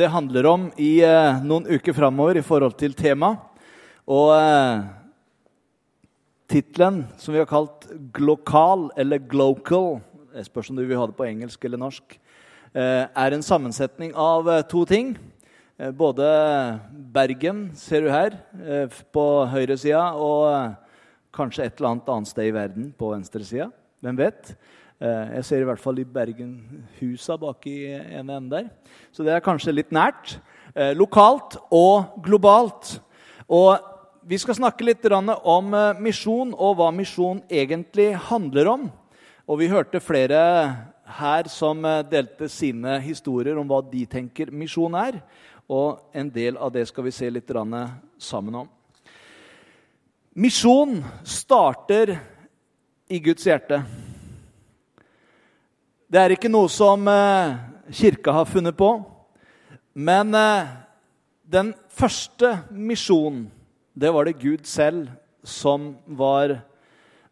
det handler om i eh, noen uker framover i forhold til tema. Og eh, tittelen, som vi har kalt 'Glokal' eller 'Glocal', jeg spørs om du vil ha det på engelsk eller norsk, eh, er en sammensetning av eh, to ting. Eh, både Bergen, ser du her, eh, på høyresida, og kanskje et eller annet annet sted i verden på venstresida. Hvem vet? Eh, Jeg ser i hvert fall i Bergen-husa i ene enden der. Så det er kanskje litt nært. Eh, Lokalt og globalt. Og vi skal snakke litt om eh, misjon og hva misjon egentlig handler om. Og vi hørte flere her som delte sine historier om hva de tenker misjon er. Og en del av det skal vi se litt sammen om. Misjon starter i Guds hjerte. Det er ikke noe som eh, kirka har funnet på. Men eh, den første misjonen, det var det Gud selv som var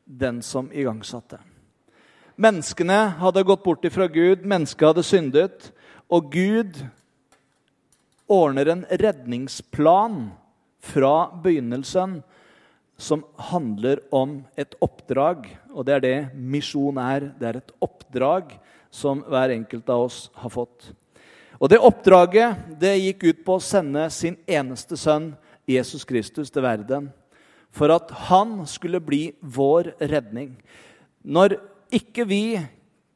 den som igangsatte. Menneskene hadde gått bort ifra Gud, mennesket hadde syndet. Og Gud ordner en redningsplan fra begynnelsen som handler om et oppdrag. Og det er det misjon er. Det er et oppdrag som hver enkelt av oss har fått. Og det oppdraget det gikk ut på å sende sin eneste sønn, Jesus Kristus, til verden. For at han skulle bli vår redning. Når ikke vi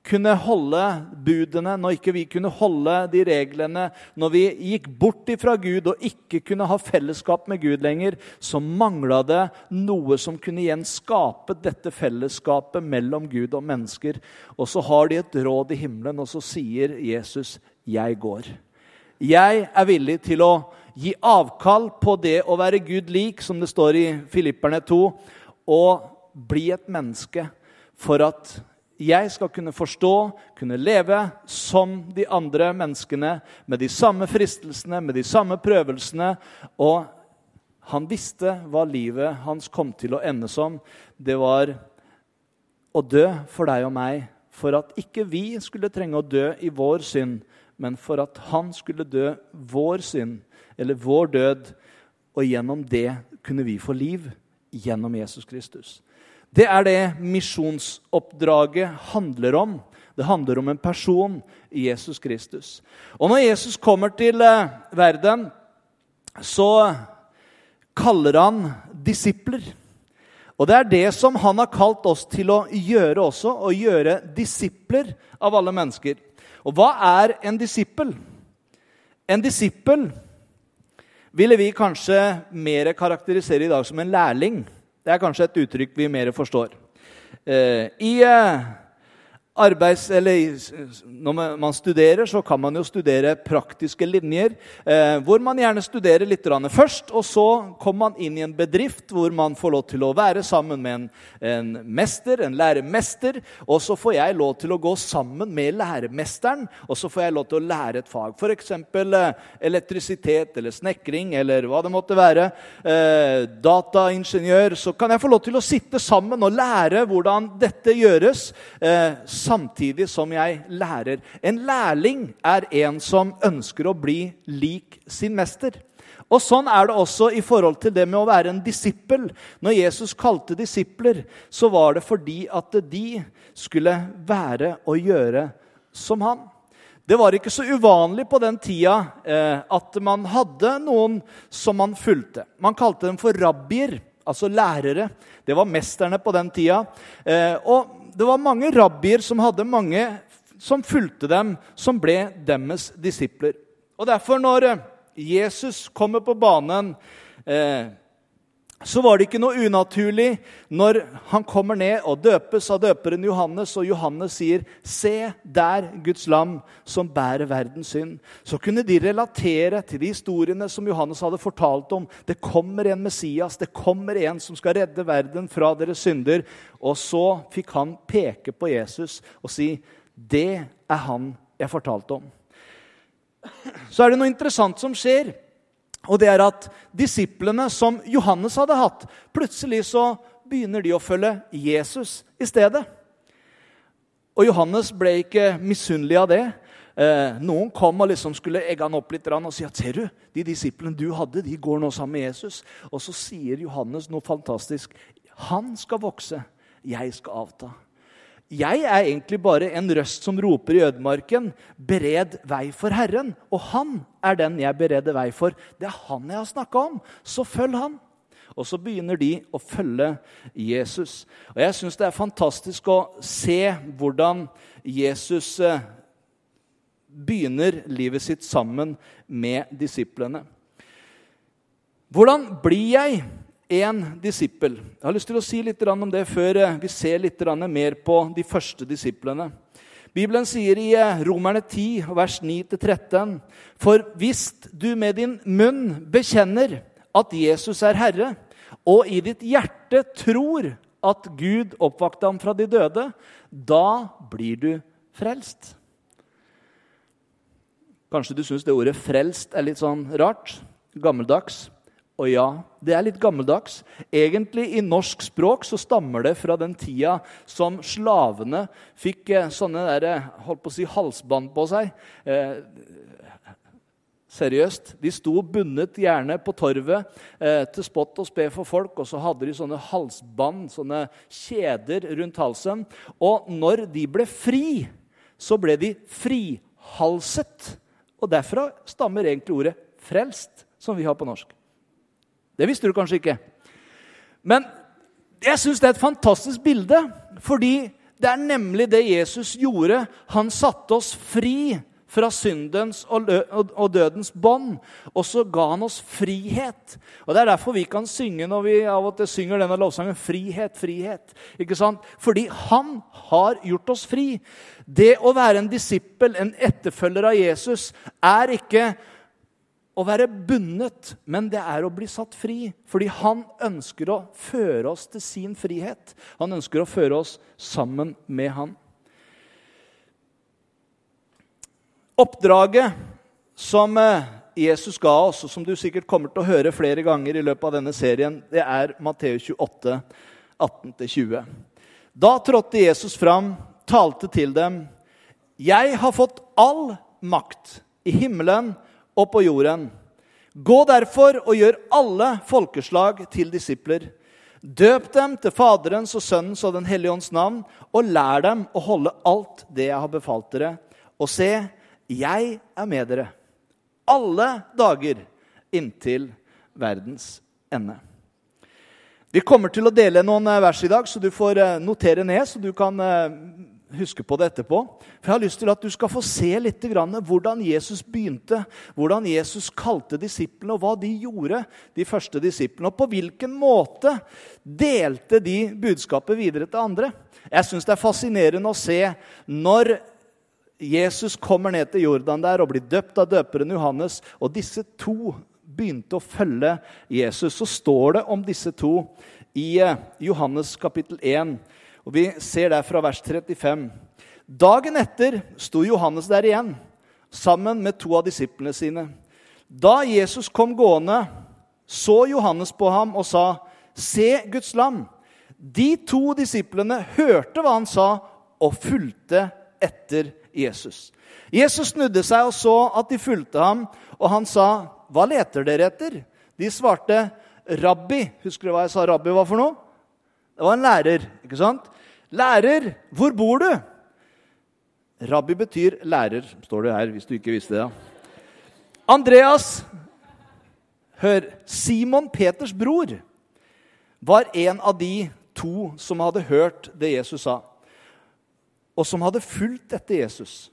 kunne holde budene, når ikke vi kunne holde de reglene, når vi gikk bort ifra Gud og ikke kunne ha fellesskap med Gud lenger, så mangla det noe som kunne igjen skape dette fellesskapet mellom Gud og mennesker. Og så har de et råd i himmelen, og så sier Jesus, 'Jeg går'. Jeg er villig til å gi avkall på det å være Gud lik, som det står i Filipperne 2, og bli et menneske for at jeg skal kunne forstå, kunne leve som de andre menneskene, med de samme fristelsene, med de samme prøvelsene. Og han visste hva livet hans kom til å ende som. Det var å dø for deg og meg, for at ikke vi skulle trenge å dø i vår synd, men for at han skulle dø vår synd, eller vår død, og gjennom det kunne vi få liv gjennom Jesus Kristus. Det er det misjonsoppdraget handler om. Det handler om en person, Jesus Kristus. Og når Jesus kommer til eh, verden, så kaller han disipler. Og det er det som han har kalt oss til å gjøre også, å gjøre disipler av alle mennesker. Og hva er en disippel? En disippel ville vi kanskje mer karakterisere i dag som en lærling. Det er kanskje et uttrykk vi mer forstår. Eh, I eh, arbeids... Eller når man studerer, så kan man jo studere praktiske linjer. Eh, hvor man gjerne studerer litt først, og så kommer man inn i en bedrift hvor man får lov til å være sammen med en, en mester, en læremester. Og så får jeg lov til å gå sammen med læremesteren, og så får jeg lov til å lære et fag. F.eks. Eh, elektrisitet eller snekring eller hva det måtte være. Eh, dataingeniør. Så kan jeg få lov til å sitte sammen og lære hvordan dette gjøres. Eh, samtidig som jeg lærer. En lærling er en som ønsker å bli lik sin mester. Og Sånn er det også i forhold til det med å være en disippel. Når Jesus kalte disipler, så var det fordi at de skulle være og gjøre som han. Det var ikke så uvanlig på den tida eh, at man hadde noen som man fulgte. Man kalte dem for rabbier, altså lærere. Det var mesterne på den tida. Eh, og det var mange rabbier som hadde mange som fulgte dem, som ble deres disipler. Og Derfor, når eh, Jesus kommer på banen, eh, så var det ikke noe unaturlig når han kommer ned og døpes av døperen Johannes, og Johannes sier, 'Se der Guds lam som bærer verdens synd'. Så kunne de relatere til de historiene som Johannes hadde fortalt om. Det kommer en Messias, det kommer en som skal redde verden fra deres synder. Og så fikk han peke på Jesus og si, 'Det er han jeg fortalte om'. Så er det noe interessant som skjer. Og det er at disiplene som Johannes hadde hatt, plutselig så begynner de å følge Jesus i stedet. Og Johannes ble ikke misunnelig av det. Eh, noen kom og liksom skulle egge han opp litt og si at ser du, de disiplene du hadde, de går nå sammen med Jesus. Og så sier Johannes noe fantastisk. Han skal vokse, jeg skal avta. Jeg er egentlig bare en røst som roper i ødemarken, 'Bered vei for Herren'. Og han er den jeg bereder vei for. Det er han jeg har snakka om. Så følg han. Og så begynner de å følge Jesus. Og Jeg syns det er fantastisk å se hvordan Jesus eh, begynner livet sitt sammen med disiplene. Hvordan blir jeg én disippel. Jeg har lyst til å si litt om det før eh, vi ser litt mer på de første disiplene. Bibelen sier i eh, Romerne 10, vers 9-13.: For hvis du med din munn bekjenner at Jesus er Herre, og i ditt hjerte tror at Gud oppvakte ham fra de døde, da blir du frelst. Kanskje du syns det ordet 'frelst' er litt sånn rart? Gammeldags. Og ja, det er litt gammeldags. Egentlig I norsk språk så stammer det fra den tida som slavene fikk eh, sånne der, eh, holdt på å si, halsbånd på seg. Eh, seriøst. De sto bundet gjerne på torvet eh, til spott og spe for folk. Og så hadde de sånne halsbånd, sånne kjeder rundt halsen. Og når de ble fri, så ble de frihalset. Og derfra stammer egentlig ordet 'frelst', som vi har på norsk. Det visste du kanskje ikke. Men jeg syns det er et fantastisk bilde, fordi det er nemlig det Jesus gjorde. Han satte oss fri fra syndens og dødens bånd. Og så ga han oss frihet. Og Det er derfor vi kan synge når vi av og til synger denne lovsangen 'Frihet, frihet'. Ikke sant? Fordi han har gjort oss fri. Det å være en disippel, en etterfølger av Jesus, er ikke å være bundet, men det er å bli satt fri. Fordi han ønsker å føre oss til sin frihet. Han ønsker å føre oss sammen med han. Oppdraget som eh, Jesus ga oss, og som du sikkert kommer til å høre flere ganger i løpet av denne serien, det er Matteus 28, 18-20. Da trådte Jesus fram, talte til dem. Jeg har fått all makt i himmelen på jorden. Gå derfor og gjør alle folkeslag til disipler. Døp dem til Faderens og Sønnens og Den hellige ånds navn, og lær dem å holde alt det jeg har befalt dere. Og se, jeg er med dere alle dager inntil verdens ende. Vi kommer til å dele noen vers i dag, så du får eh, notere ned, så du kan eh, huske på det etterpå. For Jeg har lyst til at du skal få se litt hvordan Jesus begynte. Hvordan Jesus kalte disiplene, og hva de gjorde, de første disiplene. Og på hvilken måte delte de budskapet videre til andre. Jeg syns det er fascinerende å se når Jesus kommer ned til Jordan der og blir døpt av døperen Johannes, og disse to begynte å følge Jesus, så står det om disse to i eh, Johannes kapittel 1 og Vi ser der fra vers 35. Dagen etter sto Johannes der igjen, sammen med to av disiplene sine. Da Jesus kom gående, så Johannes på ham og sa, 'Se Guds lam.' De to disiplene hørte hva han sa, og fulgte etter Jesus. Jesus snudde seg og så at de fulgte ham, og han sa, 'Hva leter dere etter?' De svarte, 'Rabbi.' Husker du hva jeg sa rabbi var for noe? Det var en lærer. ikke sant? 'Lærer, hvor bor du?' Rabbi betyr lærer, står det her, hvis du ikke visste det. Andreas, hør, Simon Peters bror var en av de to som hadde hørt det Jesus sa, og som hadde fulgt etter Jesus.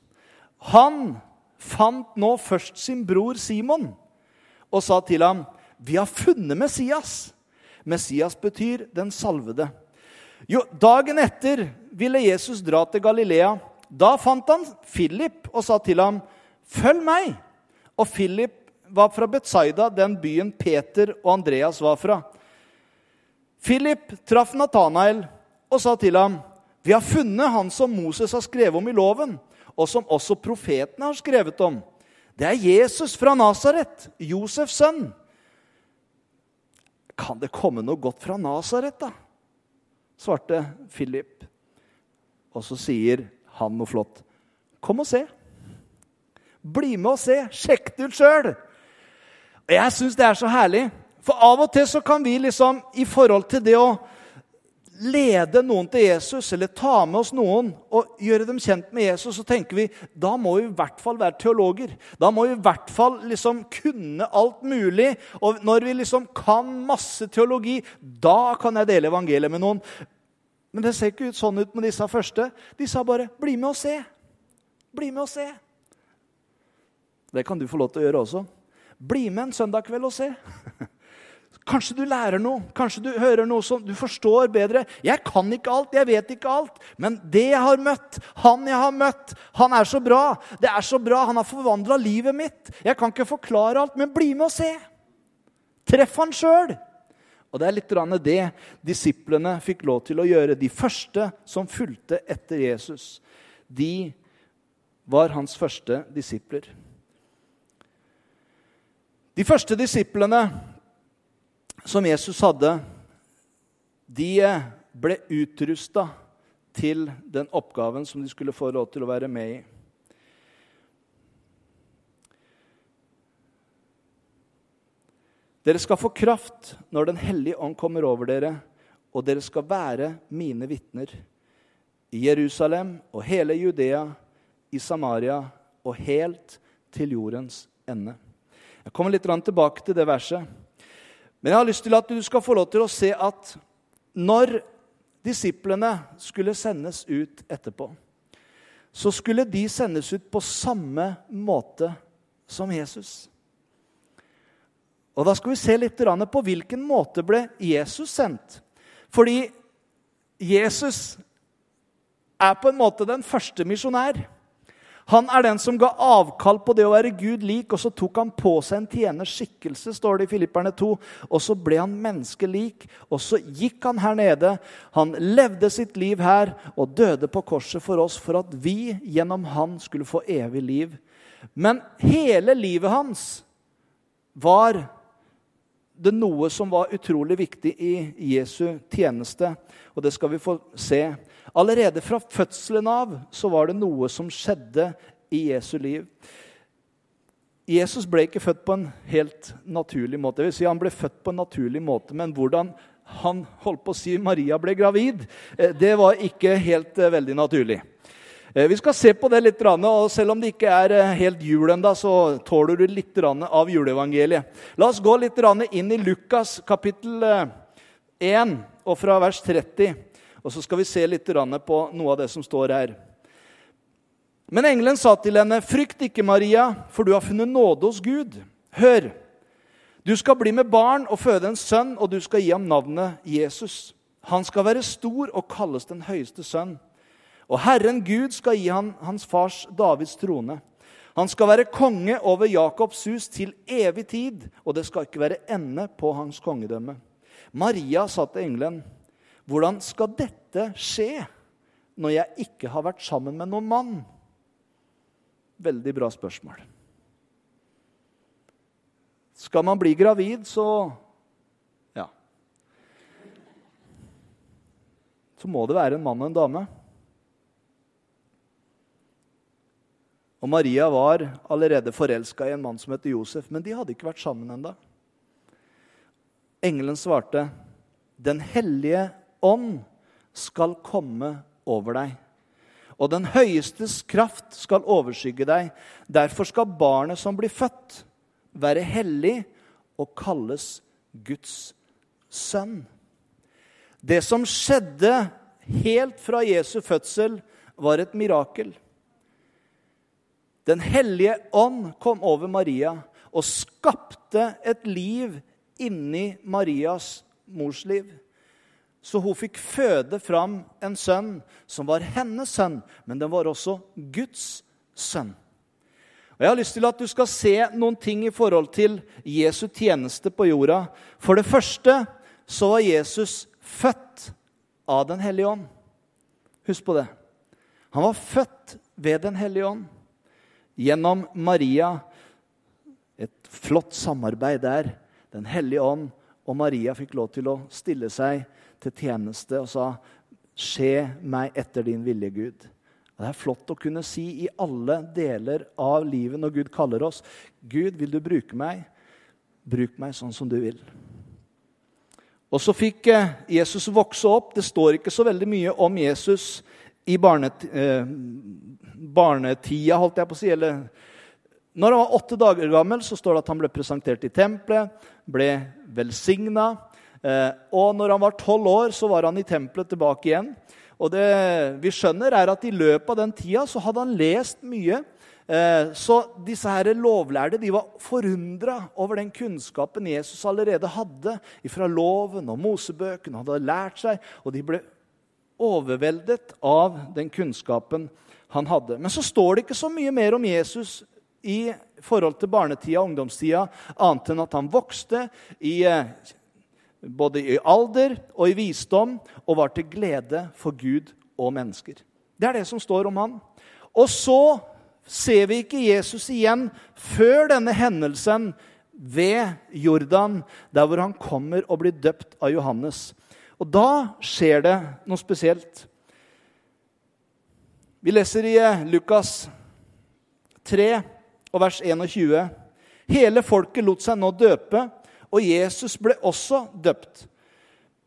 Han fant nå først sin bror Simon og sa til ham, 'Vi har funnet Messias.' Messias betyr den salvede. Jo, Dagen etter ville Jesus dra til Galilea. Da fant han Philip og sa til ham, 'Følg meg.' Og Philip var fra Betsaida, den byen Peter og Andreas var fra. Philip traff Natanael og sa til ham, 'Vi har funnet han som Moses har skrevet om i loven, og som også profetene har skrevet om.' Det er Jesus fra Nasaret, Josefs sønn. Kan det komme noe godt fra Nasaret, da? Svarte Philip. Og så sier han noe flott. Kom og se. Bli med og se. Sjekk det ut sjøl. Jeg syns det er så herlig. For av og til så kan vi liksom, i forhold til det å lede noen til Jesus, eller ta med oss noen og gjøre dem kjent med Jesus, så tenker vi da må vi i hvert fall være teologer. Da må vi i hvert fall liksom kunne alt mulig. Og når vi liksom kan masse teologi, da kan jeg dele evangeliet med noen. Men det ser ikke ut sånn ut med disse første. De sa bare 'bli med og se'. Bli med og se. Det kan du få lov til å gjøre også. Bli med en søndag kveld og se. Kanskje du lærer noe, kanskje du hører noe som du forstår bedre. Jeg kan ikke alt, jeg vet ikke alt, men det jeg har møtt, han jeg har møtt, han er så bra. Det er så bra, Han har forvandla livet mitt. Jeg kan ikke forklare alt, men bli med og se. Treff han sjøl. Og det er litt det disiplene fikk lov til å gjøre. De første som fulgte etter Jesus. De var hans første disipler. De første disiplene som Jesus hadde, de ble utrusta til den oppgaven som de skulle få lov til å være med i. Dere skal få kraft når Den hellige ånd kommer over dere, og dere skal være mine vitner i Jerusalem og hele Judea, i Samaria og helt til jordens ende. Jeg kommer litt tilbake til det verset. Men jeg har lyst til at du skal få lov til å se at når disiplene skulle sendes ut etterpå, så skulle de sendes ut på samme måte som Jesus. Og Da skal vi se litt på hvilken måte ble Jesus sendt. Fordi Jesus er på en måte den første misjonær. Han er den som ga avkall på det å være Gud lik, og så tok han på seg en tjeners skikkelse, står det i Filipperne 2. Og så ble han menneskelik, og så gikk han her nede. Han levde sitt liv her og døde på korset for oss, for at vi gjennom han skulle få evig liv. Men hele livet hans var det noe som var utrolig viktig i Jesu tjeneste. Og det skal vi få se. Allerede fra fødselen av så var det noe som skjedde i Jesu liv. Jesus ble ikke født på en helt naturlig måte. Jeg vil si Han ble født på en naturlig måte, men hvordan han holdt på å si Maria ble gravid, eh, det var ikke helt eh, veldig naturlig. Eh, vi skal se på det litt, og selv om det ikke er helt jul ennå, så tåler du litt av juleevangeliet. La oss gå litt inn i Lukas kapittel 1, eh, og fra vers 30. Og så skal vi se litt på noe av det som står her. Men engelen sa til henne, 'Frykt ikke, Maria, for du har funnet nåde hos Gud.' Hør, du skal bli med barn og føde en sønn, og du skal gi ham navnet Jesus. Han skal være stor og kalles den høyeste sønn. Og Herren Gud skal gi han hans fars Davids trone. Han skal være konge over Jakobs hus til evig tid, og det skal ikke være ende på hans kongedømme. Maria sa til engelen, 'Hvordan skal dette skje når jeg ikke har vært sammen med noen mann?' Veldig bra spørsmål. Skal man bli gravid, så Ja. Så må det være en mann og en dame. Og Maria var allerede forelska i en mann som het Josef, men de hadde ikke vært sammen ennå. Engelen svarte, 'Den hellige ånd skal komme over deg.' 'Og den høyestes kraft skal overskygge deg.' 'Derfor skal barnet som blir født, være hellig og kalles Guds sønn.' Det som skjedde helt fra Jesu fødsel, var et mirakel. Den hellige ånd kom over Maria og skapte et liv inni Marias mors liv. Så hun fikk føde fram en sønn som var hennes sønn, men den var også Guds sønn. Og Jeg har lyst til at du skal se noen ting i forhold til Jesu tjeneste på jorda. For det første så var Jesus født av Den hellige ånd. Husk på det. Han var født ved Den hellige ånd. Gjennom Maria. Et flott samarbeid der. Den hellige ånd og Maria fikk lov til å stille seg til tjeneste og sa, 'Skje meg etter din vilje, Gud'. Det er flott å kunne si i alle deler av livet når Gud kaller oss, 'Gud, vil du bruke meg? Bruk meg sånn som du vil.' Og så fikk eh, Jesus vokse opp. Det står ikke så veldig mye om Jesus i barnet, eh, barnetida, holdt jeg på å si. Eller når han var åtte dager gammel, så står det at han ble presentert i tempelet, ble velsigna. Eh, og når han var tolv år, så var han i tempelet tilbake igjen. Og det vi skjønner, er at i løpet av den tida så hadde han lest mye. Eh, så disse her lovlærde de var forundra over den kunnskapen Jesus allerede hadde fra loven og Mosebøkene. hadde lært seg, Og de ble overveldet av den kunnskapen han hadde. Men så står det ikke så mye mer om Jesus i forhold til barnetida og ungdomstida, annet enn at han vokste i eh, både i alder og i visdom, og var til glede for Gud og mennesker. Det er det som står om han. Og så ser vi ikke Jesus igjen før denne hendelsen ved Jordan, der hvor han kommer og blir døpt av Johannes. Og da skjer det noe spesielt. Vi leser i eh, Lukas 3 og vers 21. Hele folket lot seg nå døpe og Jesus ble også døpt.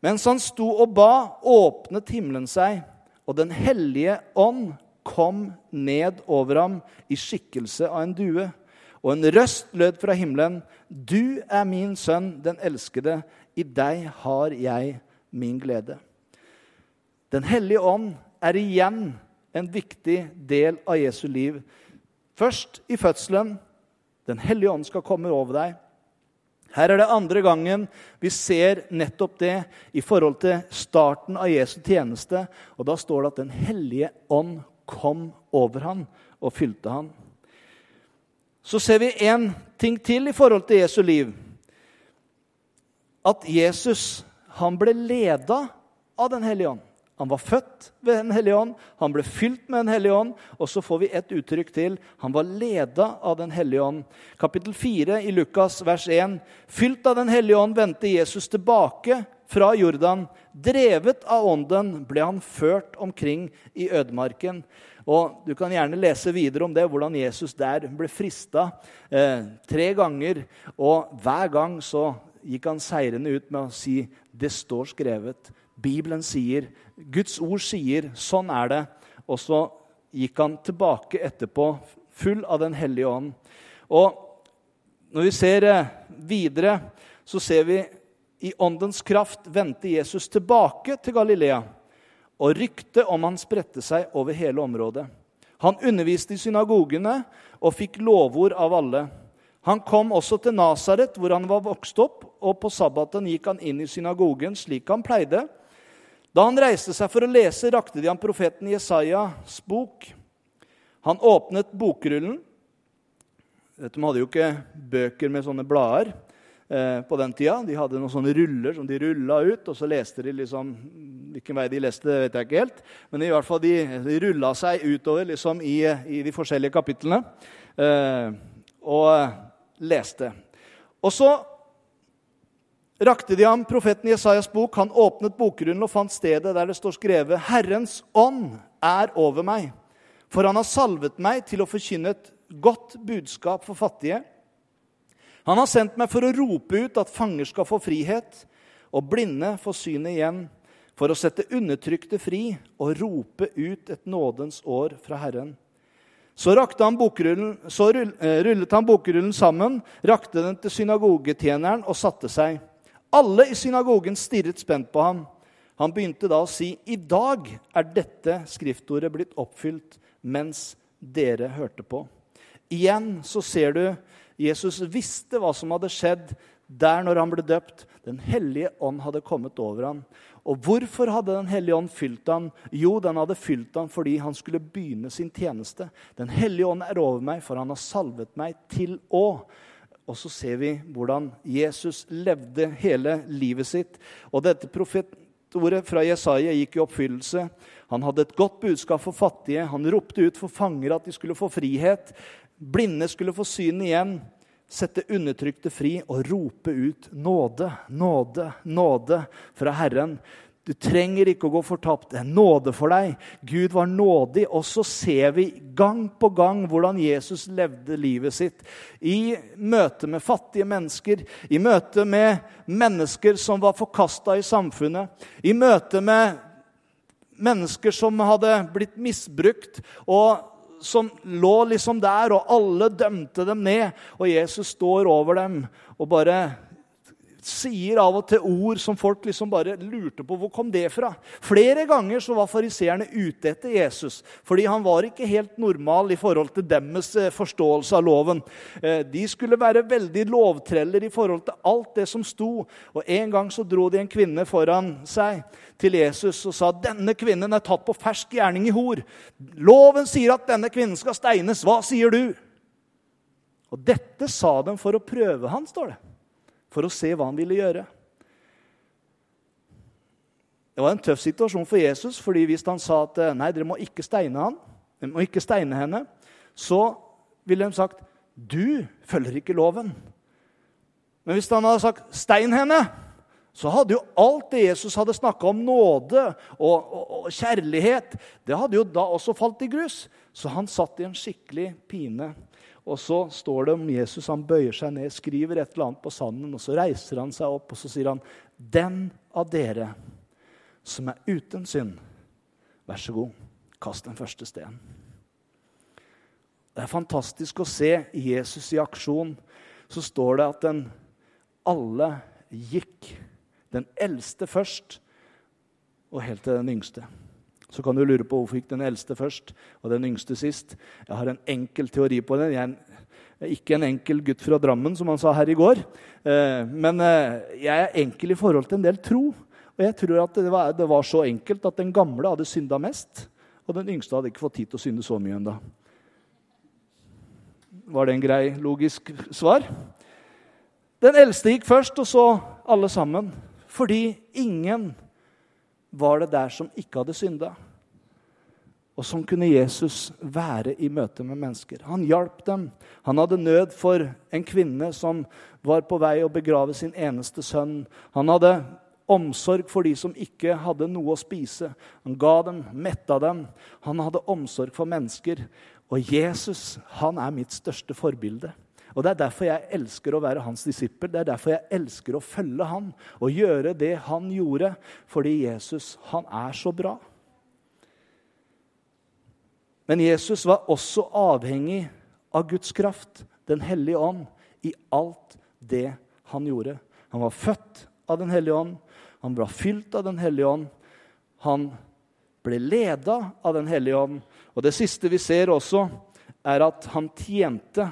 Mens han sto og ba, åpnet himmelen seg, og Den hellige ånd kom ned over ham i skikkelse av en due. Og en røst lød fra himmelen, Du er min sønn, den elskede. I deg har jeg min glede. Den hellige ånd er igjen en viktig del av Jesu liv. Først i fødselen. Den hellige ånd skal komme over deg. Her er det andre gangen vi ser nettopp det i forhold til starten av Jesu tjeneste. Og Da står det at Den hellige ånd kom over han og fylte han. Så ser vi én ting til i forhold til Jesu liv. At Jesus han ble leda av Den hellige ånd. Han var født ved Den hellige ånd, han ble fylt med Den hellige ånd. Og så får vi et uttrykk til. Han var leda av Den hellige ånd. Kapittel 4 i Lukas vers 1. Fylt av Den hellige ånd vendte Jesus tilbake fra Jordan. Drevet av ånden ble han ført omkring i ødemarken. Og Du kan gjerne lese videre om det, hvordan Jesus der ble frista eh, tre ganger. Og hver gang så gikk han seirende ut med å si 'Det står skrevet'. Bibelen sier, Guds ord sier, sånn er det. Og så gikk han tilbake etterpå, full av Den hellige ånd. Og når vi ser eh, videre, så ser vi i åndens kraft vendte Jesus tilbake til Galilea. Og ryktet om han spredte seg over hele området. Han underviste i synagogene og fikk lovord av alle. Han kom også til Nasaret, hvor han var vokst opp, og på sabbaten gikk han inn i synagogen slik han pleide. Da han reiste seg for å lese, rakte de ham profeten Jesajas bok. Han åpnet bokrullen. De hadde jo ikke bøker med sånne blader eh, på den tida. De hadde noen sånne ruller som de rulla ut, og så leste de liksom Hvilken vei de leste, vet jeg ikke helt. Men i hvert fall de, de rulla seg utover liksom, i, i, de forskjellige kapitlene eh, og leste. Og så rakte de ham profeten Jesajas bok. Han åpnet bokrullen og fant stedet der det står skrevet:" Herrens ånd er over meg, for han har salvet meg til å forkynne et godt budskap for fattige. Han har sendt meg for å rope ut at fanger skal få frihet, og blinde få synet igjen, for å sette undertrykte fri og rope ut et nådens år fra Herren. Så, han så eh, rullet han bokrullen sammen, rakte den til synagogetjeneren og satte seg. Alle i synagogen stirret spent på ham. Han begynte da å si, 'I dag er dette skriftordet blitt oppfylt mens dere hørte på.' Igjen så ser du Jesus visste hva som hadde skjedd der når han ble døpt. Den hellige ånd hadde kommet over ham. Og hvorfor hadde Den hellige ånd fylt ham? Jo, den hadde fylt ham fordi han skulle begynne sin tjeneste. Den hellige ånd er over meg, for han har salvet meg til å. Og så ser vi hvordan Jesus levde hele livet sitt. Og dette profetordet fra Jesaja gikk i oppfyllelse. Han hadde et godt budskap for fattige. Han ropte ut for fanger at de skulle få frihet. Blinde skulle få syn igjen sette undertrykte fri og rope ut nåde, nåde, nåde fra Herren. Du trenger ikke å gå fortapt. Det er nåde for deg. Gud var nådig. Og så ser vi gang på gang hvordan Jesus levde livet sitt i møte med fattige mennesker, i møte med mennesker som var forkasta i samfunnet, i møte med mennesker som hadde blitt misbrukt. og som lå liksom der, og alle dømte dem ned. Og Jesus står over dem og bare sier av og til ord som folk liksom bare lurte på hvor kom det fra. Flere ganger så var fariseerne ute etter Jesus, fordi han var ikke helt normal i forhold til deres eh, forståelse av loven. Eh, de skulle være veldig lovtreller i forhold til alt det som sto. Og En gang så dro de en kvinne foran seg til Jesus og sa denne kvinnen er tatt på fersk gjerning i hor. Loven sier at denne kvinnen skal steines. Hva sier du? Og Dette sa de for å prøve han, står det for å se hva han ville gjøre. Det var en tøff situasjon for Jesus, fordi hvis han sa at nei, dere må ikke steine han, dere må ikke steine henne, så ville de sagt du følger ikke loven. Men hvis han hadde sagt 'stein henne', så hadde jo alt det Jesus hadde snakka om nåde og, og, og, kjærlighet, det hadde jo da også falt i grus. Så han satt i en skikkelig pine. Og så står det om Jesus han bøyer seg ned, skriver et eller annet på sanden, og så reiser han seg opp og så sier han, 'Den av dere som er uten synd, vær så god, kast den første steinen.' Det er fantastisk å se Jesus i aksjon. Så står det at den alle gikk. Den eldste først, og helt til den yngste. Så kan du lure på hvorfor gikk den eldste først og den yngste sist. Jeg har en enkel teori på det. Jeg er ikke en enkel gutt fra Drammen, som han sa her i går. Eh, men eh, jeg er enkel i forhold til en del tro. Og jeg tror at det var, det var så enkelt at den gamle hadde synda mest. Og den yngste hadde ikke fått tid til å synde så mye ennå. Var det en grei, logisk svar? Den eldste gikk først, og så alle sammen. Fordi ingen var det der som ikke hadde synda. Og sånn kunne Jesus være i møte med mennesker. Han hjalp dem. Han hadde nød for en kvinne som var på vei å begrave sin eneste sønn. Han hadde omsorg for de som ikke hadde noe å spise. Han ga dem, metta dem. Han hadde omsorg for mennesker. Og Jesus han er mitt største forbilde. Og Det er derfor jeg elsker å være hans disippel. Det er derfor jeg elsker å følge han og gjøre det han gjorde. Fordi Jesus, han er så bra. Men Jesus var også avhengig av Guds kraft, Den hellige ånd, i alt det han gjorde. Han var født av Den hellige ånd, han ble fylt av Den hellige ånd. Han ble leda av Den hellige ånd. Og det siste vi ser også, er at han tjente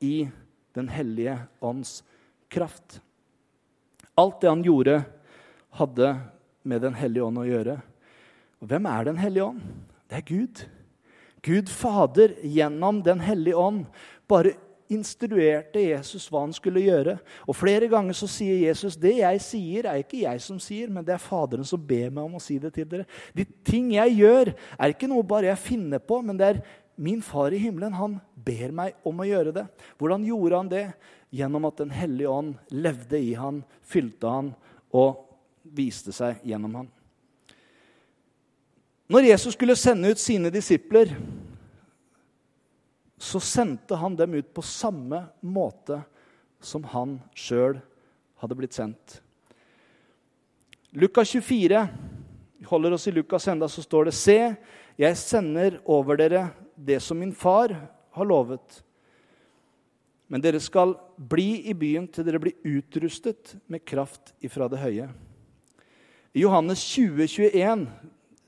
i Den hellige ånds kraft. Alt det han gjorde, hadde med Den hellige ånd å gjøre. Og hvem er Den hellige ånd? Det er Gud. Gud Fader gjennom Den hellige ånd bare instruerte Jesus hva han skulle gjøre. Og Flere ganger så sier Jesus det jeg sier, er ikke jeg som sier, men det er Faderen som ber meg om å si det til dere. De ting jeg gjør, er ikke noe bare jeg finner på, men det er Min far i himmelen han ber meg om å gjøre det. Hvordan gjorde han det? Gjennom at Den hellige ånd levde i han, fylte han og viste seg gjennom han. Når Jesus skulle sende ut sine disipler, så sendte han dem ut på samme måte som han sjøl hadde blitt sendt. Lukas 24, vi holder oss i Lukas enda, så står det Se, jeg sender over dere det som min far har lovet. Men dere skal bli i byen til dere blir utrustet med kraft ifra det høye. I Johannes 20, 21,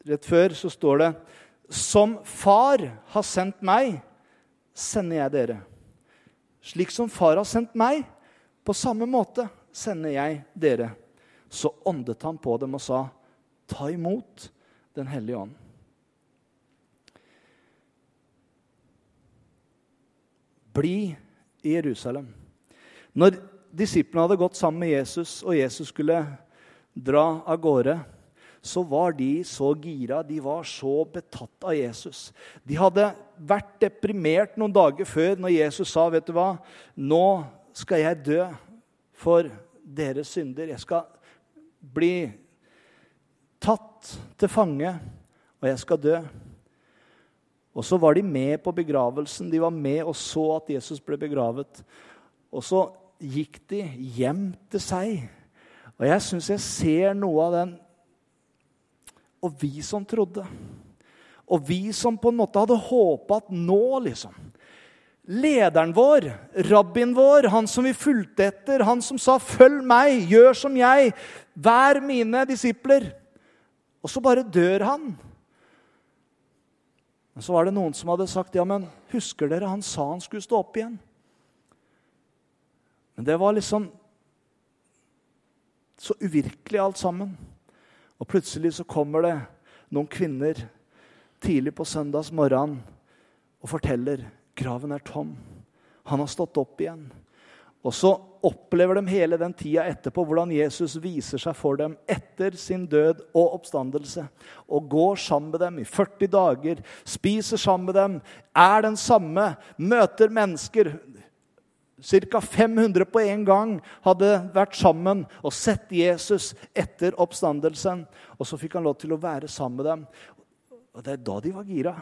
rett før, så står det Som far har sendt meg, sender jeg dere. Slik som far har sendt meg, på samme måte sender jeg dere. Så åndet han på dem og sa, ta imot Den hellige ånd. Bli i Jerusalem. Når disiplene hadde gått sammen med Jesus, og Jesus skulle dra av gårde, så var de så gira, de var så betatt av Jesus. De hadde vært deprimert noen dager før når Jesus sa, 'Vet du hva, nå skal jeg dø for deres synder.' 'Jeg skal bli tatt til fange, og jeg skal dø.' Og så var de med på begravelsen. De var med og så at Jesus ble begravet. Og så gikk de hjem til seg. Og jeg syns jeg ser noe av den Og vi som trodde. Og vi som på en måte hadde håpa at nå, liksom Lederen vår, rabbien vår, han som vi fulgte etter, han som sa 'følg meg, gjør som jeg', vær mine disipler. Og så bare dør han. Men så var det noen som hadde sagt ja, men husker dere han sa han skulle stå opp igjen? Men det var liksom så uvirkelig alt sammen. Og plutselig så kommer det noen kvinner tidlig på søndags morgen og forteller graven er tom. Han har stått opp igjen. Og så opplever de hele den tida etterpå hvordan Jesus viser seg for dem etter sin død og oppstandelse. Og går sammen med dem i 40 dager, spiser sammen med dem, er den samme, møter mennesker. Ca. 500 på en gang hadde vært sammen og sett Jesus etter oppstandelsen. Og så fikk han lov til å være sammen med dem. Og Det er da de var gira.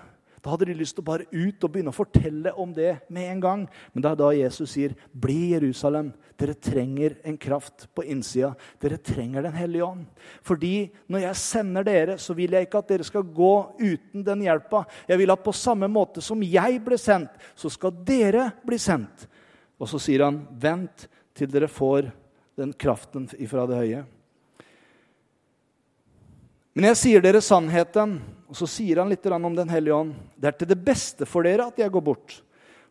Da hadde de lyst til å bare ut og begynne å fortelle om det med en gang. Men det er da Jesus sier, 'Bli Jerusalem. Dere trenger en kraft på innsida.' Dere trenger Den hellige ånd. Fordi når jeg sender dere, så vil jeg ikke at dere skal gå uten den hjelpa. Jeg vil at på samme måte som jeg ble sendt, så skal dere bli sendt. Og så sier han, 'Vent til dere får den kraften ifra det høye'. Men jeg sier dere sannheten, og så sier han litt om Den hellige ånd. Det er til det beste for dere at jeg går bort.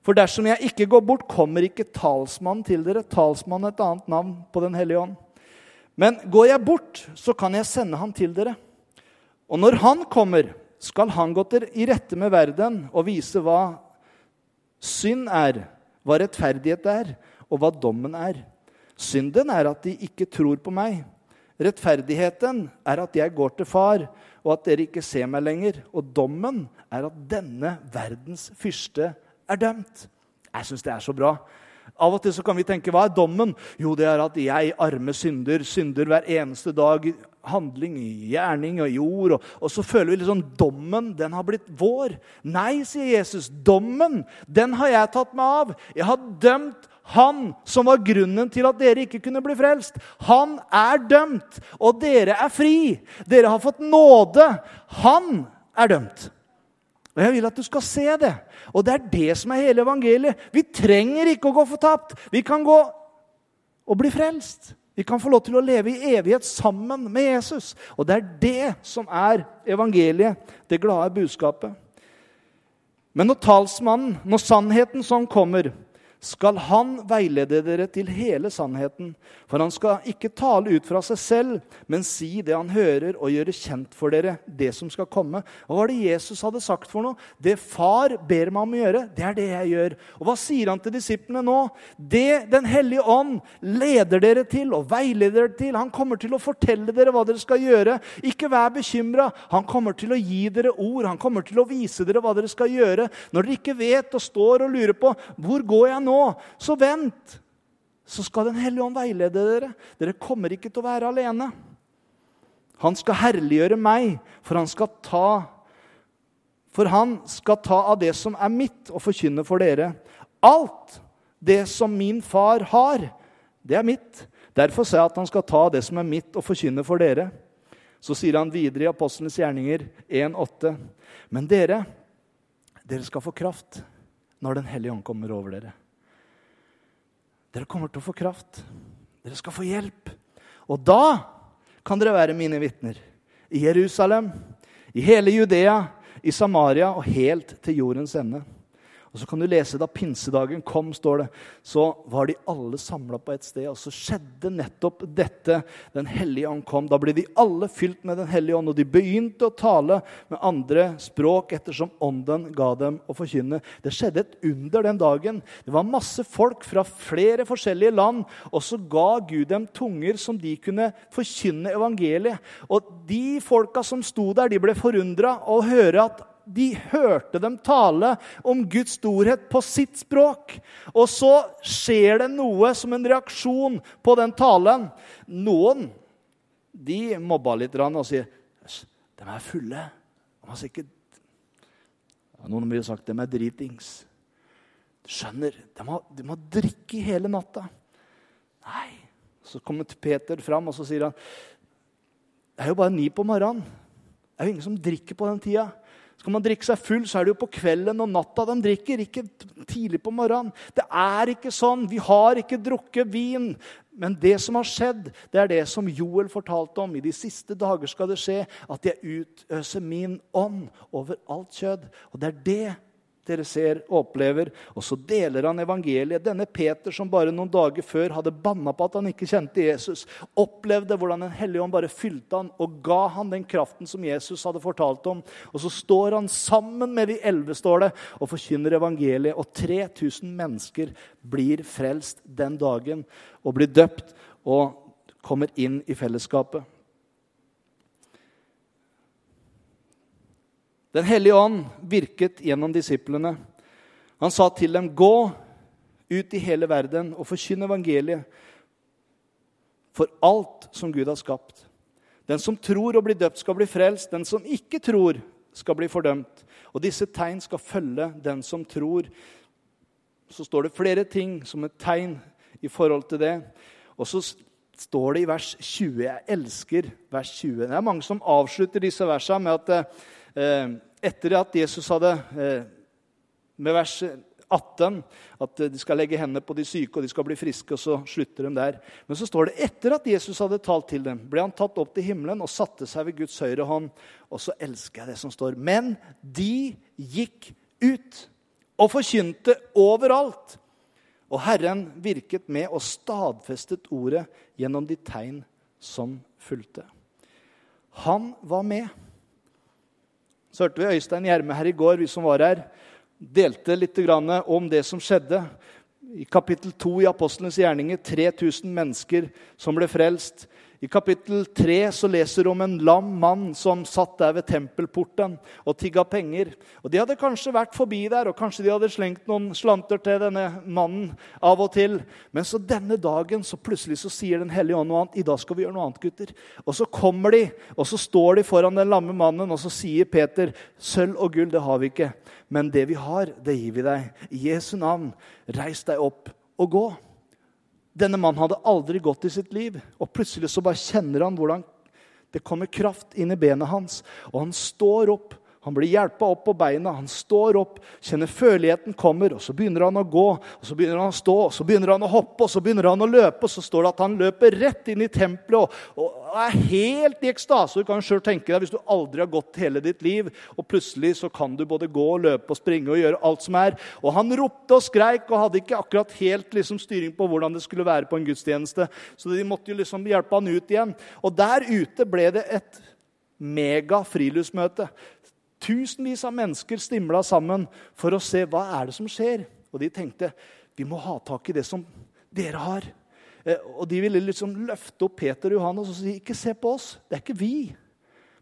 For dersom jeg ikke går bort, kommer ikke talsmannen til dere. Talsmannen er et annet navn på Den hellige ånd. Men går jeg bort, så kan jeg sende han til dere. Og når han kommer, skal han gå til i rette med verden og vise hva synd er, hva rettferdighet er, og hva dommen er. Synden er at de ikke tror på meg. Rettferdigheten er at jeg går til far, og at dere ikke ser meg lenger. Og dommen er at denne verdens fyrste er dømt. Jeg syns det er så bra. Av og til så kan vi tenke hva er dommen? Jo, det er at jeg, arme synder, synder hver eneste dag. Handling, gjerning og jord. Og, og så føler vi liksom dommen, den har blitt vår. Nei, sier Jesus. Dommen, den har jeg tatt meg av. Jeg har dømt han som var grunnen til at dere ikke kunne bli frelst. Han er dømt, og dere er fri. Dere har fått nåde. Han er dømt. Og Jeg vil at du skal se det. Og det er det som er hele evangeliet. Vi trenger ikke å gå fortapt. Vi kan gå og bli frelst. Vi kan få lov til å leve i evighet sammen med Jesus. Og det er det som er evangeliet, det glade budskapet. Men når talsmannen, når sannheten sånn kommer, skal han veilede dere til hele sannheten. For han skal ikke tale ut fra seg selv, men si det han hører, og gjøre kjent for dere det som skal komme. Og Hva var det Jesus hadde sagt for noe? Det far ber meg om å gjøre, det er det jeg gjør. Og hva sier han til disiplene nå? Det Den hellige ånd leder dere til og veileder dere til. Han kommer til å fortelle dere hva dere skal gjøre. Ikke vær bekymra. Han kommer til å gi dere ord. Han kommer til å vise dere hva dere skal gjøre. Når dere ikke vet og står og lurer på hvor går jeg nå? Nå, så vent. Så skal Den hellige ånd veilede dere. Dere kommer ikke til å være alene. Han skal herliggjøre meg, for han skal ta For han skal ta av det som er mitt, og forkynne for dere. Alt det som min far har, det er mitt. Derfor sa jeg at han skal ta det som er mitt, og forkynne for dere. Så sier han videre i Apostlenes gjerninger 1,8.: Men dere, dere skal få kraft når Den hellige ånd kommer over dere. Dere kommer til å få kraft. Dere skal få hjelp. Og da kan dere være mine vitner. I Jerusalem, i hele Judea, i Samaria og helt til jordens ende. Og så kan du lese Da pinsedagen kom, står det, så var de alle samla på et sted. Og så skjedde nettopp dette. Den hellige ånd kom. Da ble de alle fylt med Den hellige ånd, og de begynte å tale med andre språk ettersom ånden ga dem å forkynne. Det skjedde et under den dagen. Det var masse folk fra flere forskjellige land, og så ga Gud dem tunger som de kunne forkynne evangeliet. Og de folka som sto der, de ble forundra å høre at de hørte dem tale om Guds storhet på sitt språk. Og så skjer det noe som en reaksjon på den talen. Noen de mobba litt og sier de er fulle. De har sikkert noen ville sagt de er dritings. Du skjønner, de må, de må drikke hele natta. Nei. Så kommer Peter fram og så sier han, det er jo bare ni på morgenen. Det er jo ingen som drikker på den tida. Skal man drikke seg full, så er det jo på kvelden og natta. De drikker ikke tidlig på morgenen. Det er ikke sånn. Vi har ikke drukket vin. Men det som har skjedd, det er det som Joel fortalte om. I de siste dager skal det skje at jeg utøser min ånd over alt kjød. Og det er det dere ser og opplever. Og så deler han evangeliet. Denne Peter, som bare noen dager før hadde banna på at han ikke kjente Jesus, opplevde hvordan Den hellige ånd bare fylte han og ga han den kraften som Jesus hadde fortalt om. Og så står han sammen med de elleve står det, og forkynner evangeliet. Og 3000 mennesker blir frelst den dagen og blir døpt og kommer inn i fellesskapet. Den hellige ånd virket gjennom disiplene. Han sa til dem, 'Gå ut i hele verden og forkynn evangeliet for alt som Gud har skapt.' Den som tror og blir døpt, skal bli frelst. Den som ikke tror, skal bli fordømt. Og disse tegn skal følge den som tror. Så står det flere ting som et tegn i forhold til det. Og så står det i vers 20. Jeg elsker vers 20. Det er mange som avslutter disse versene med at Eh, etter at Jesus hadde eh, med vers 18 at de skal legge hendene på de syke, og de skal bli friske, og så slutter de der. Men så står det etter at Jesus hadde talt til dem, ble han tatt opp til himmelen og satte seg ved Guds høyre hånd. Og så elsker jeg det som står. Men de gikk ut og forkynte overalt. Og Herren virket med og stadfestet ordet gjennom de tegn som fulgte. Han var med. Så hørte vi Øystein Gjerme her i går, vi som var her, delte litt om det som skjedde. I kapittel 2 i Apostlenes gjerninger 3000 mennesker som ble frelst. I kapittel 3 så leser du om en lam mann som satt der ved tempelporten og tigga penger. Og De hadde kanskje vært forbi der, og kanskje de hadde slengt noen slanter til denne mannen av og til. Men så denne dagen så plutselig så sier Den hellige ånd noe annet. I dag skal vi gjøre noe annet, gutter. Og så kommer de, og så står de foran den lamme mannen, og så sier Peter, sølv og gull, det har vi ikke. Men det vi har, det gir vi deg. I Jesu navn, reis deg opp og gå. Denne mannen hadde aldri gått i sitt liv, og plutselig så bare kjenner han hvordan det kommer kraft inn i benet hans. Og han står opp han blir hjelpa opp på beina, han står opp, kjenner føleligheten kommer. og Så begynner han å gå, og så begynner han å stå, og så begynner han å hoppe og så begynner han å løpe. og Så står det at han løper rett inn i tempelet og, og er helt i ekstase. Du kan selv tenke deg Hvis du aldri har gått hele ditt liv, og plutselig så kan du både gå, og løpe og springe og gjøre alt som er. Og han ropte og skreik og hadde ikke akkurat helt liksom, styring på hvordan det skulle være på en gudstjeneste. Så de måtte jo liksom hjelpe han ut igjen. Og der ute ble det et mega friluftsmøte. Tusenvis av mennesker stimla sammen for å se hva er det som skjer. Og de tenkte vi må ha tak i det som dere har. Eh, og De ville liksom løfte opp Peter og Johannes og si ikke se på oss. Det er ikke vi,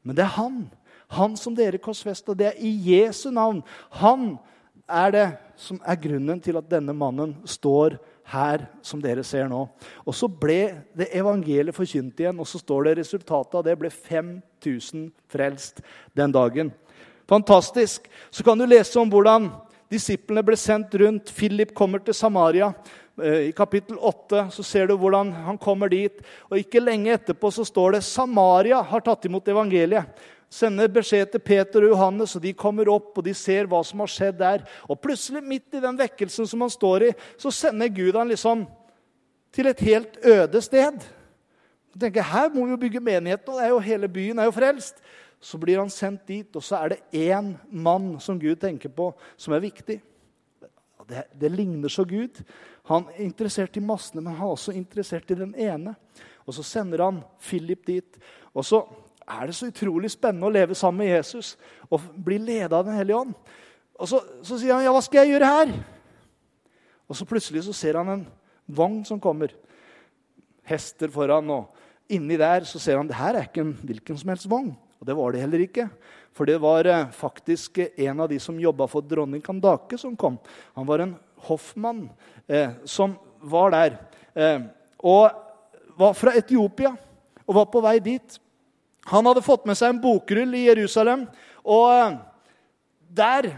men det er han. Han som dere korsfesta. Det er i Jesu navn. Han er det som er grunnen til at denne mannen står her, som dere ser nå. Og så ble det evangeliet forkynt igjen, og så står det resultatet av det ble 5000 frelst den dagen. Fantastisk. Så kan du lese om hvordan disiplene ble sendt rundt. Philip kommer til Samaria. Eh, I kapittel 8 så ser du hvordan han kommer dit. Og Ikke lenge etterpå så står det Samaria har tatt imot evangeliet. Sender beskjed til Peter og Johannes, og de kommer opp og de ser hva som har skjedd der. Og plutselig, midt i den vekkelsen som han står i, så sender Gud han liksom til et helt øde sted. Jeg tenker, Her må vi jo bygge menighet, og hele byen er jo frelst. Så blir han sendt dit, og så er det én mann som Gud tenker på, som er viktig. Det, det ligner så Gud. Han er interessert i massene, men han er også interessert i den ene. Og så sender han Philip dit. Og så er det så utrolig spennende å leve sammen med Jesus og bli ledet av Den hellige ånd. Og så, så, sier han, 'Ja, hva skal jeg gjøre her?' Og så plutselig så ser han en vogn som kommer. Hester foran, og inni der så ser han det her er ikke en hvilken som helst vogn. Og det var det heller ikke. For det var eh, faktisk en av de som jobba for dronning Kandake, som kom. Han var en hoffmann eh, som var der. Eh, og var fra Etiopia og var på vei dit. Han hadde fått med seg en bokrull i Jerusalem. Og eh, der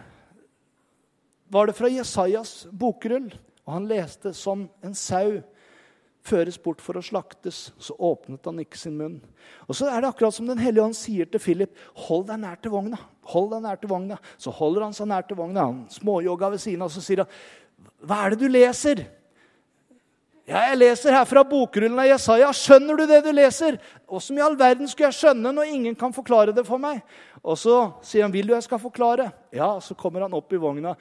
var det fra Jesajas bokrull. Og han leste som en sau føres bort for å slaktes. Så åpnet han ikke sin munn. Og så er det akkurat som Den hellige ånd sier til Philip, hold deg nær til vogna. Hold deg nær til vogna. Så holder han seg nær til vogna. Han småjogga ved siden av, så sier han, hva er det du leser? Ja, jeg leser her fra bokrullen av Jesaja. Skjønner du det du leser? Åssen i all verden skulle jeg skjønne når ingen kan forklare det for meg? Og så sier han, vil du jeg skal forklare? Ja, så kommer han opp i vogna.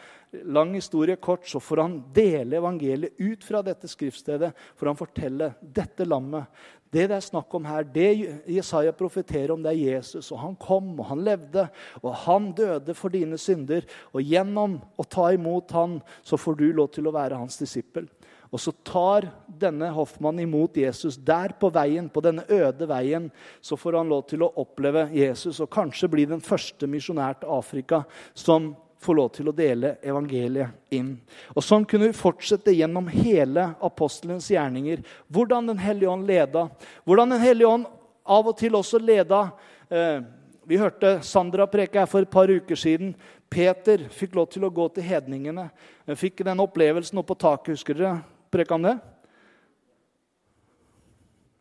Lang historie kort, så får han dele evangeliet ut fra dette skriftstedet. For han forteller dette lammet. Det det er snakk om her, det Jesaja profeterer om, det er Jesus. Og han kom, og han levde, og han døde for dine synder. Og gjennom å ta imot han, så får du lov til å være hans disippel. Og så tar denne hoffmannen imot Jesus der på veien, på denne øde veien. Så får han lov til å oppleve Jesus og kanskje bli den første misjonær til Afrika som får lov til å dele evangeliet inn. Og Sånn kunne vi fortsette gjennom hele apostelens gjerninger. Hvordan Den hellige ånd leda. Hvordan Den hellige ånd av og til også leda eh, Vi hørte Sandra preke her for et par uker siden. Peter fikk lov til å gå til hedningene. Fikk den opplevelsen oppe på taket. Husker dere preka om det?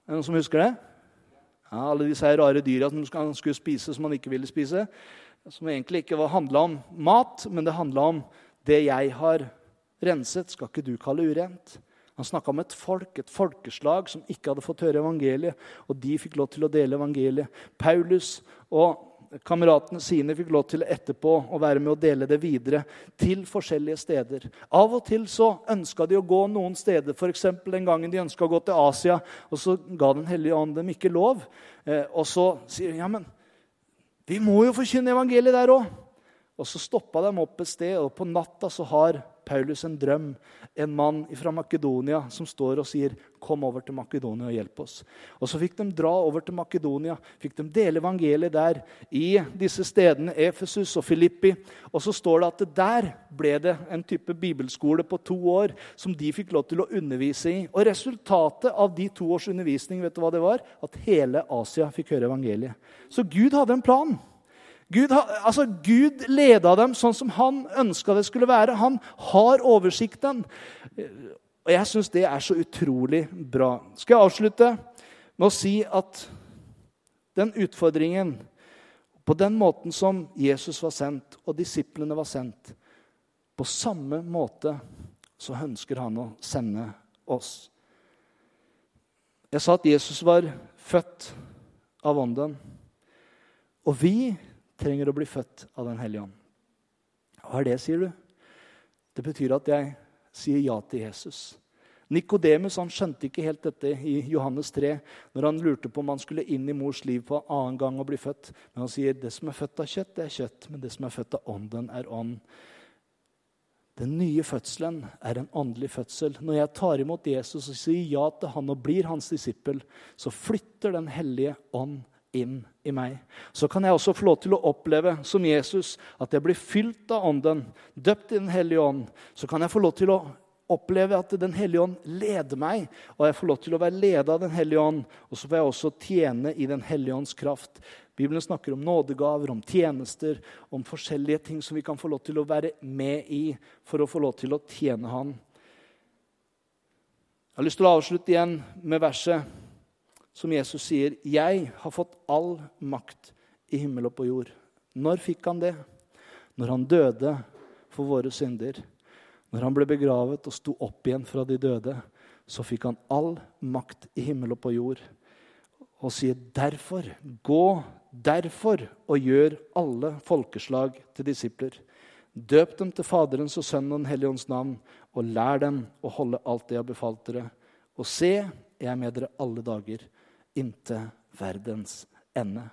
Er det noen som husker det? Ja, alle disse rare dyra som han skulle spise som han ikke ville spise. Som egentlig ikke handla om mat, men det handla om det jeg har renset, skal ikke du kalle urent. Han snakka om et folk, et folkeslag som ikke hadde fått høre evangeliet. Og de fikk lov til å dele evangeliet. Paulus og Kameratene sine fikk lov til etterpå å være med og dele det videre til forskjellige steder. Av og til så ønska de å gå noen steder, f.eks. den gangen de ønska å gå til Asia. og Så ga Den hellige ånd dem ikke lov. Eh, og så sier de ja, men vi må jo forkynne evangeliet der òg. Og så stoppa de opp et sted, og på natta så har Paulus en drøm. En mann fra Makedonia som står og sier, 'Kom over til Makedonia og hjelp oss'. Og Så fikk de dra over til Makedonia, fikk de dele evangeliet der. I disse stedene, Efesus og Filippi. Og så står det at der ble det en type bibelskole på to år som de fikk lov til å undervise i. Og resultatet av de to års undervisning vet du hva det var? At hele Asia fikk høre evangeliet. Så Gud hadde en plan. Gud, altså Gud leda dem sånn som han ønska det skulle være. Han har oversikten. Og jeg syns det er så utrolig bra. Skal jeg avslutte med å si at den utfordringen På den måten som Jesus var sendt, og disiplene var sendt, på samme måte så ønsker han å sende oss. Jeg sa at Jesus var født av Ånden. Og vi trenger å bli født av Den hellige ånd. Hva er det, sier du? Det betyr at jeg sier ja til Jesus. Nikodemus skjønte ikke helt dette i Johannes 3, når han lurte på om han skulle inn i mors liv på annen gang og bli født. Men han sier det som er født av kjøtt, det er kjøtt, men det som er født av ånden, er ånd. Den nye fødselen er en åndelig fødsel. Når jeg tar imot Jesus og sier ja til han og blir hans disippel, så flytter Den hellige ånd inn i meg. Så kan jeg også få lov til å oppleve som Jesus at jeg blir fylt av Ånden, døpt i Den hellige ånd. Så kan jeg få lov til å oppleve at Den hellige ånd leder meg, og jeg får lov til å være ledet av Den hellige ånd. Og så får jeg også tjene i Den hellige ånds kraft. Bibelen snakker om nådegaver, om tjenester, om forskjellige ting som vi kan få lov til å være med i for å få lov til å tjene Han. Jeg har lyst til å avslutte igjen med verset som Jesus sier, 'Jeg har fått all makt i himmel og på jord'. Når fikk han det? Når han døde for våre synder. Når han ble begravet og sto opp igjen fra de døde, så fikk han all makt i himmel og på jord. Og sier derfor, gå derfor og gjør alle folkeslag til disipler. Døp dem til Faderens og Sønnen og Den hellige ånds navn, og lær dem å holde alt det jeg har befalt dere. Og se, jeg er med dere alle dager inntil verdens ende.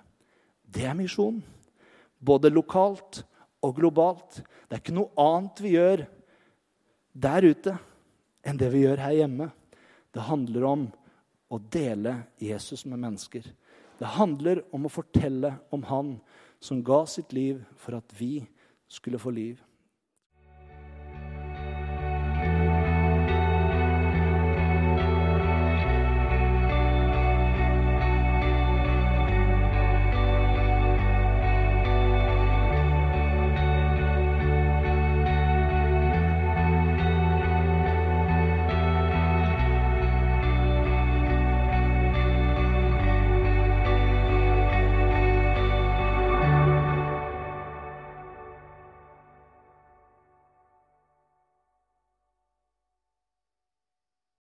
Det er misjon. Både lokalt og globalt. Det er ikke noe annet vi gjør der ute enn det vi gjør her hjemme. Det handler om å dele Jesus med mennesker. Det handler om å fortelle om Han som ga sitt liv for at vi skulle få liv.